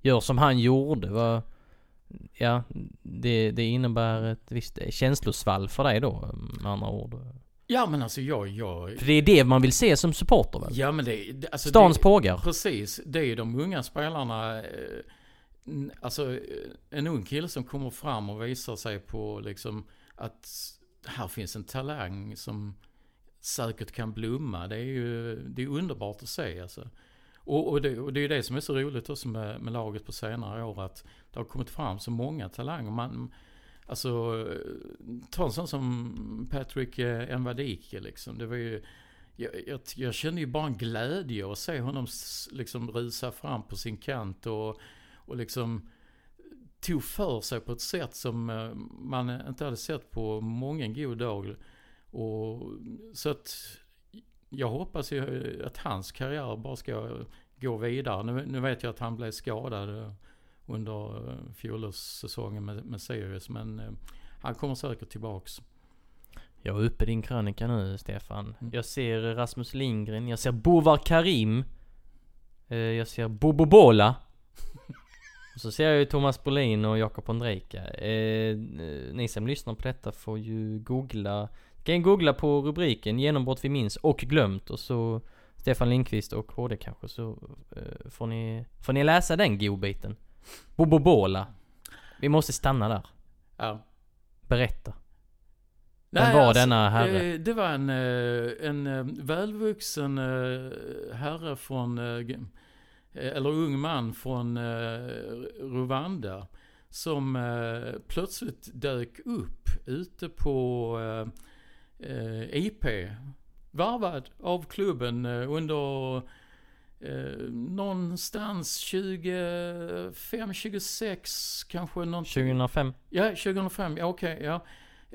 gör som han gjorde, vad, ja, det, det innebär ett visst känslosvall för dig då, med andra ord. Ja men alltså jag, jag... För det är det man vill se som supporter väl? Ja men det, alltså Stans det, pågar. Precis, det är ju de unga spelarna. eh, Alltså eh, en ung kille som kommer fram och visar sig på liksom att här finns en talang som säkert kan blomma. Det är ju det är underbart att se alltså. Och, och, det, och det är ju det som är så roligt också med, med laget på senare år att det har kommit fram så många talanger. Man, alltså, ta en sån som Patrick Envadike Nwadike liksom. Det var ju, jag, jag, jag kände ju bara en glädje att se honom liksom rusa fram på sin kant och, och liksom tog för sig på ett sätt som eh, man inte hade sett på många god dag. Och, så att jag hoppas ju att hans karriär bara ska gå vidare. Nu, nu vet jag att han blev skadad eh, under eh, fjolårssäsongen med, med Sirius men eh, han kommer säkert tillbaks. Jag är uppe i din krönika nu Stefan. Mm. Jag ser Rasmus Lindgren, jag ser Bovar Karim. Eh, jag ser Bobo Bola. Och så ser jag ju Thomas Bolin och Jakob Ondrejka. Eh, ni som lyssnar på detta får ju googla. Kan googla på rubriken 'Genombrott vi minns och glömt' och så Stefan Lindqvist och HD kanske så eh, får ni, får ni läsa den godbiten. Bobo Bola. Vi måste stanna där. Ja. Berätta. Vem var denna herre? eh, Det var en, eh, en eh, välvuxen herre från, eller ung man från Rwanda. Som plötsligt dök upp ute på IP. Varvad av klubben eh, under eh, någonstans 25, 26 kanske någonting. 2005? Ja, 2005, ja okej, ja.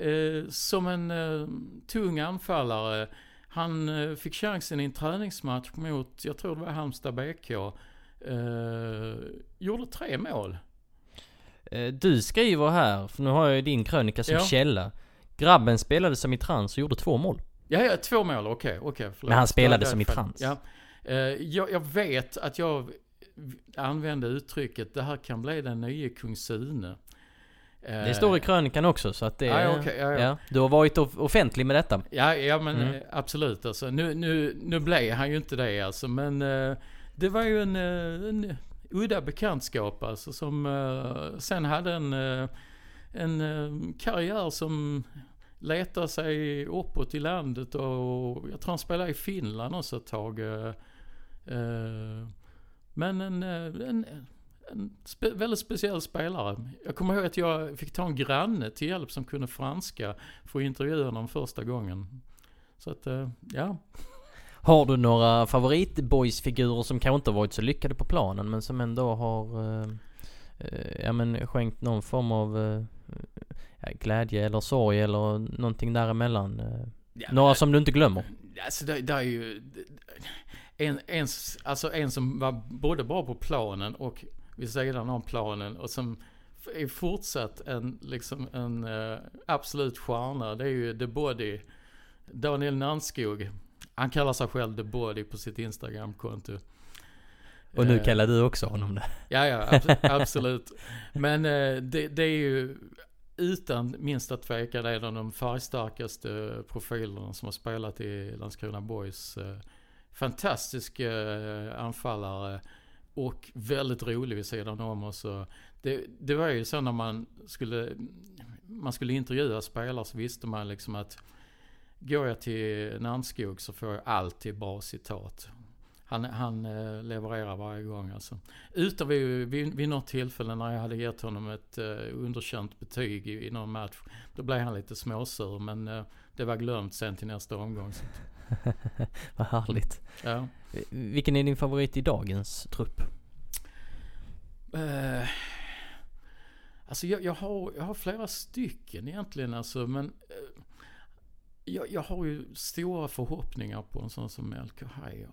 Eh, som en eh, tung anfallare. Han eh, fick chansen i en träningsmatch mot, jag tror det var Halmstad BK. Eh, gjorde tre mål. Eh, Du skriver här, för nu har jag ju din krönika som Ja. källa. Grabben spelade som i trans och gjorde två mål. Ja, ja, två mål, okej, okej. förlåt. Men han spelade som i trans. Ja. Eh, jag, jag vet att jag använde uttrycket, det här kan bli den nye kung Sune. Eh, Det står i krönikan också så att det... Ja, ja, okej, ja, ja. Du har varit off- offentlig med detta. Ja, ja men Mm. eh, absolut alltså. Nu, nu, nu blev han ju inte det alltså. Men eh, det var ju en, eh, en udda bekantskap alltså. Som eh, sen hade en, eh, en eh, karriär som Letar sig uppåt i landet. Och jag tror han spelade i Finland också ett tag. eh, eh Men en, eh, en, en spe, väldigt speciell spelare. Jag kommer ihåg att jag fick ta en granne till hjälp som kunde franska för att intervjua honom första gången. Så att, eh, ja. Har du några favoritboysfigurer som kanske inte har varit så lyckade på planen men som ändå har eh, eh ja men skänkt någon form av eh, glädje eller sorg eller någonting däremellan? Eh, ja några som du inte glömmer? Alltså det, det är ju... En, en, alltså en som var både bra på planen och vid sidan om planen och som är fortsatt en, liksom en uh, absolut stjärna. Det är ju The Body. Daniel Nannskog. Han kallar sig själv The Body på sitt Instagramkonto. Och nu Eh, kallar du också honom det? Ja, ja, abs- absolut. Men det, det är ju utan minsta tvekan en av de färgstarkaste profilerna som har spelat i Landskrona Boys. Eh, fantastisk eh, anfallare och väldigt rolig vid sidan om oss. Det, det var ju så när man skulle, man skulle intervjua spelare så visste man liksom att går jag till Nannskog så får jag alltid bra citat. Han, han eh, levererar varje gång alltså. Utom vid, vid, vid något tillfälle när jag hade gett honom ett eh, underkänt betyg i, i någon match. Då blev han lite småsur men eh, det var glömt sen till nästa omgång. Så, Vad härligt. ja. Vilken är din favorit i dagens trupp? Eh, alltså jag, jag, har, jag har flera stycken egentligen alltså men eh, jag, jag har ju stora förhoppningar på en sån som Melker Haja.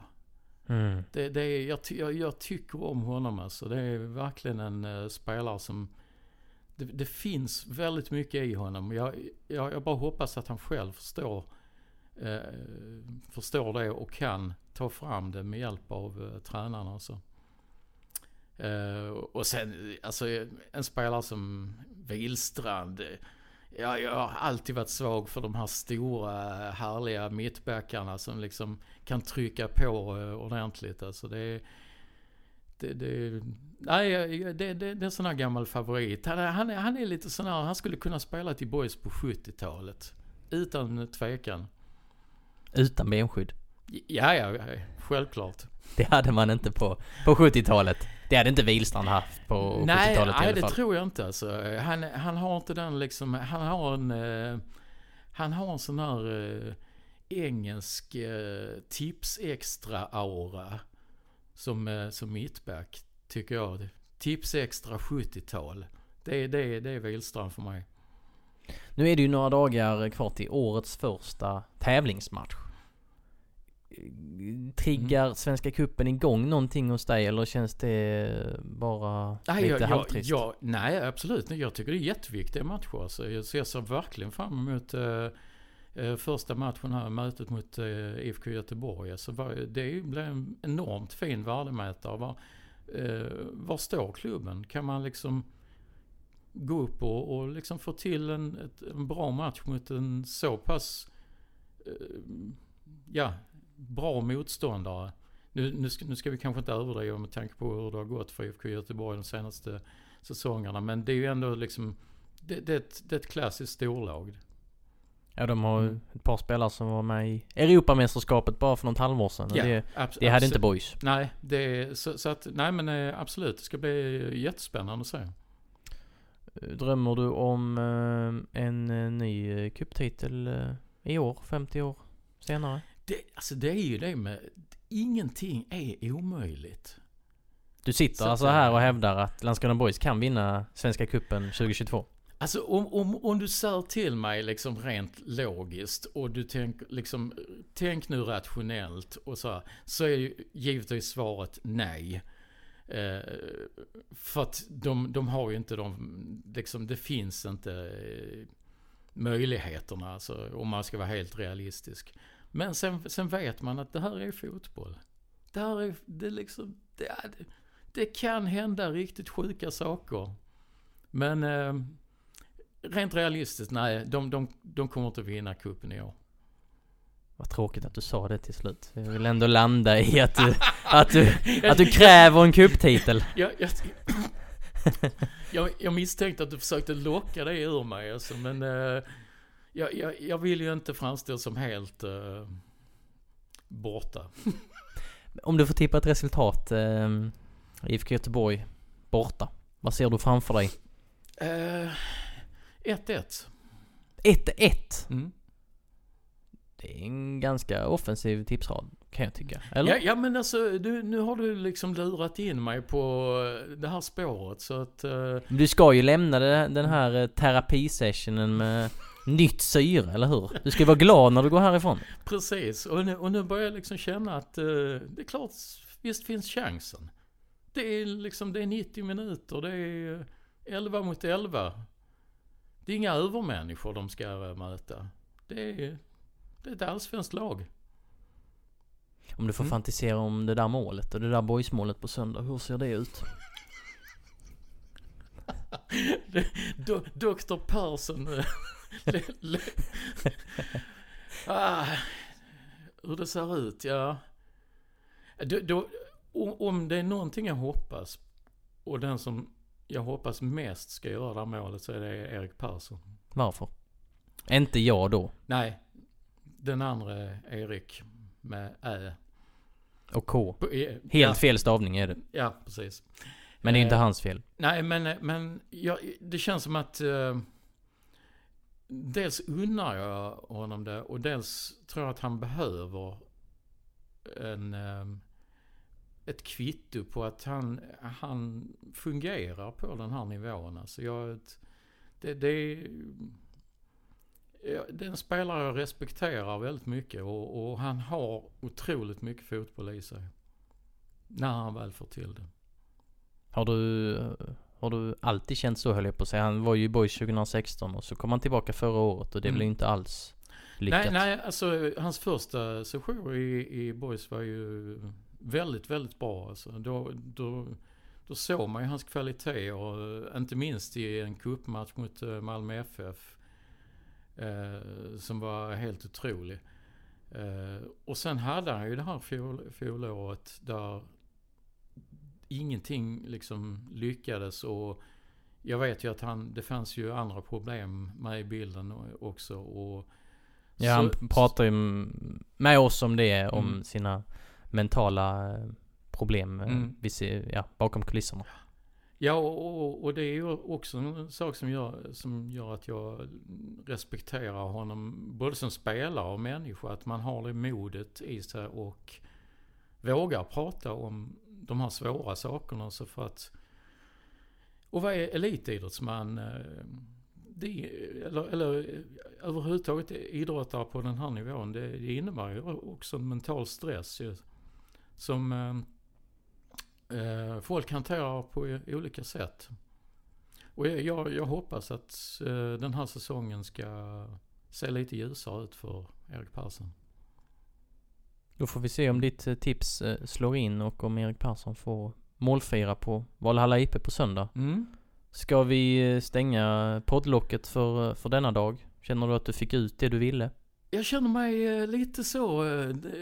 Mm. Det, det är, jag, ty- jag, jag tycker om honom alltså. Det är verkligen en uh, spelare som... det, det finns väldigt mycket i honom. Jag, jag, jag bara hoppas att han själv förstår, uh, förstår det och kan ta fram det med hjälp av uh, tränarna. Och, så. Uh, och sen, alltså en spelare som Wilstrand. Ja, jag har alltid varit svag för de här stora härliga mittbackarna som liksom kan trycka på eh, ordentligt. Alltså det är det, det, nej, det, det, det är en sån här gammal favorit. Han, han, han är lite sån här, han skulle kunna spela till Boys på 70-talet. Utan tvekan. Utan benskydd? Ja, ja, självklart. Det hade man inte på, på 70-talet. Det hade inte Wihlstrand haft på 70-talet Nej, i alla fall. nej det tror jag inte alltså. Han, han har inte den liksom, han har en... Uh, han har en sån här uh, engelsk uh, tips-extra-aura. Som, uh, som mittback, tycker jag. Tips-extra 70-tal. Det, det, det är Wihlstrand för mig. Nu är det ju några dagar kvar till årets första tävlingsmatch triggar mm. Svenska Kuppen igång någonting hos dig eller känns det bara nej, lite jag, halvtrist? Jag, nej, absolut Jag tycker det är jätteviktiga matcher. Alltså, jag ser verkligen fram emot uh, första matchen här, mötet mot uh, IFK Göteborg. Alltså, det blir en enormt fin värdemätare. Var, uh, var står klubben? Kan man liksom gå upp och, och liksom få till en, ett, en bra match mot en så pass ja, bra motståndare. Nu, nu, ska, nu ska vi kanske inte överdriva med tanke på hur det har gått för IFK Göteborg de senaste säsongerna. Men det är ju ändå liksom, det, det, är, ett, det är ett klassiskt storlag. Ja, de har ju ett par spelare som var med i Europamästerskapet bara för något halvår sedan. Ja, det, det hade inte Boys. Nej, det, så, så, att, nej men eh, absolut. Det ska bli jättespännande att se. Drömmer du om eh, en eh, ny cuptitel i år, 50 år senare? Det, alltså det är ju det med, ingenting är omöjligt. Du sitter så alltså här och hävdar att Landskrona Boys kan vinna Svenska Kuppen 2022? Alltså om, om, om du säger till mig liksom rent logiskt och du tänker liksom, tänk nu rationellt och så här, så är ju givetvis svaret nej. Eh, för att de, de har ju inte de, liksom det finns inte eh, möjligheterna alltså, om man ska vara helt realistisk. Men sen, sen vet man att det här är fotboll. Det här är, det liksom, det, det, det kan hända riktigt sjuka saker. Men eh, rent realistiskt, nej, de, de, de kommer inte vinna kuppen i år. Vad tråkigt att du sa det till slut. Jag vill ändå landa i att du, att du, att du kräver en kupptitel. Jag, jag, jag, jag misstänkte att du försökte locka det ur mig alltså, men eh, jag, jag, jag vill ju inte framstå som helt uh, borta. Om du får tippa ett resultat, uh, IFK Göteborg borta. Vad ser du framför dig? 1-1. Uh, 1-1? Mm. Det är en ganska offensiv tipsrad, kan jag tycka. Eller? Ja, ja men alltså, du, nu har du liksom lurat in mig på det här spåret så att... Uh... Du ska ju lämna den här terapisessionen med nytt syre, eller hur? Du ska vara glad när du går härifrån. Precis, och nu, och nu börjar jag liksom känna att uh, det är klart, visst finns chansen. Det är liksom, det är 90 minuter, det är 11 mot 11. Det är inga övermänniskor de ska möta. Det är, det är ett allsvenskt lag. Om du får mm. fantisera om det där målet och det där boysmålet på söndag, hur ser det ut? Dr Persson ah, hur det ser ut, ja. Då, då, om det är någonting jag hoppas och den som jag hoppas mest ska göra det här målet så är det Erik Persson. Varför? Inte jag då? Nej. Den andra Erik med Ä. Och K. Helt ja. fel stavning är det. Ja, precis. Men det är inte eh, hans fel. Nej, men, men ja, det känns som att eh, dels unnar jag honom det och dels tror jag att han behöver en, ehm, ett kvitto på att han, han fungerar på den här nivån. Alltså jag, det, det, det är en spelare jag respekterar väldigt mycket och, och han har otroligt mycket fotboll i sig. När han väl får till det. Har du har du alltid känt så höll jag på att säga. Han var ju i Boys 2016 och så kom han tillbaka förra året och det Mm. blev inte alls lyckat. Nej, nej, alltså hans första session i, i Boys var ju väldigt, väldigt bra. Alltså, då, då, då såg man ju hans kvalitet och inte minst i en cupmatch mot eh, Malmö FF. Eh, som var helt otrolig. Eh, och sen hade han ju det här fjol, fjolåret där ingenting liksom lyckades och jag vet ju att han, det fanns ju andra problem med i bilden också och Ja, han så- pratar ju med oss om det, om Mm. sina mentala eh, problem eh, Mm. ser, ja, bakom kulisserna. Ja, och, och, och det är ju också en sak som gör, som gör att jag respekterar honom både som spelare och människa. Att man har det modet i sig och vågar prata om de här svåra sakerna. Så för att, och vara elitidrottsman, eh, det, eller, eller eh, överhuvudtaget idrottare på den här nivån, det, det innebär ju också en mental stress ju, som eh, eh, folk hanterar på olika sätt. Och jag, jag, jag hoppas att eh, den här säsongen ska se lite ljusare ut för Erik Persson. Då får vi se om ditt eh, tips eh, slår in och om Erik Persson får målfira på Valhalla IP på söndag. Mm. Ska vi eh, stänga poddlocket för, för denna dag? Känner du att du fick ut det du ville? Jag känner mig lite så,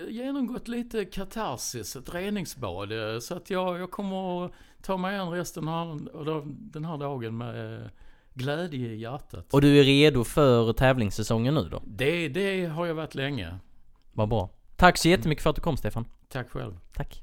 genomgått lite katarsis, ett reningsbad. Så att jag, jag kommer att ta mig an resten av den här dagen med glädje i hjärtat. Och du är redo för tävlingssäsongen nu då? Det, det har jag varit länge. Vad bra. Tack så jättemycket för att du kom Stefan. Tack själv. Tack.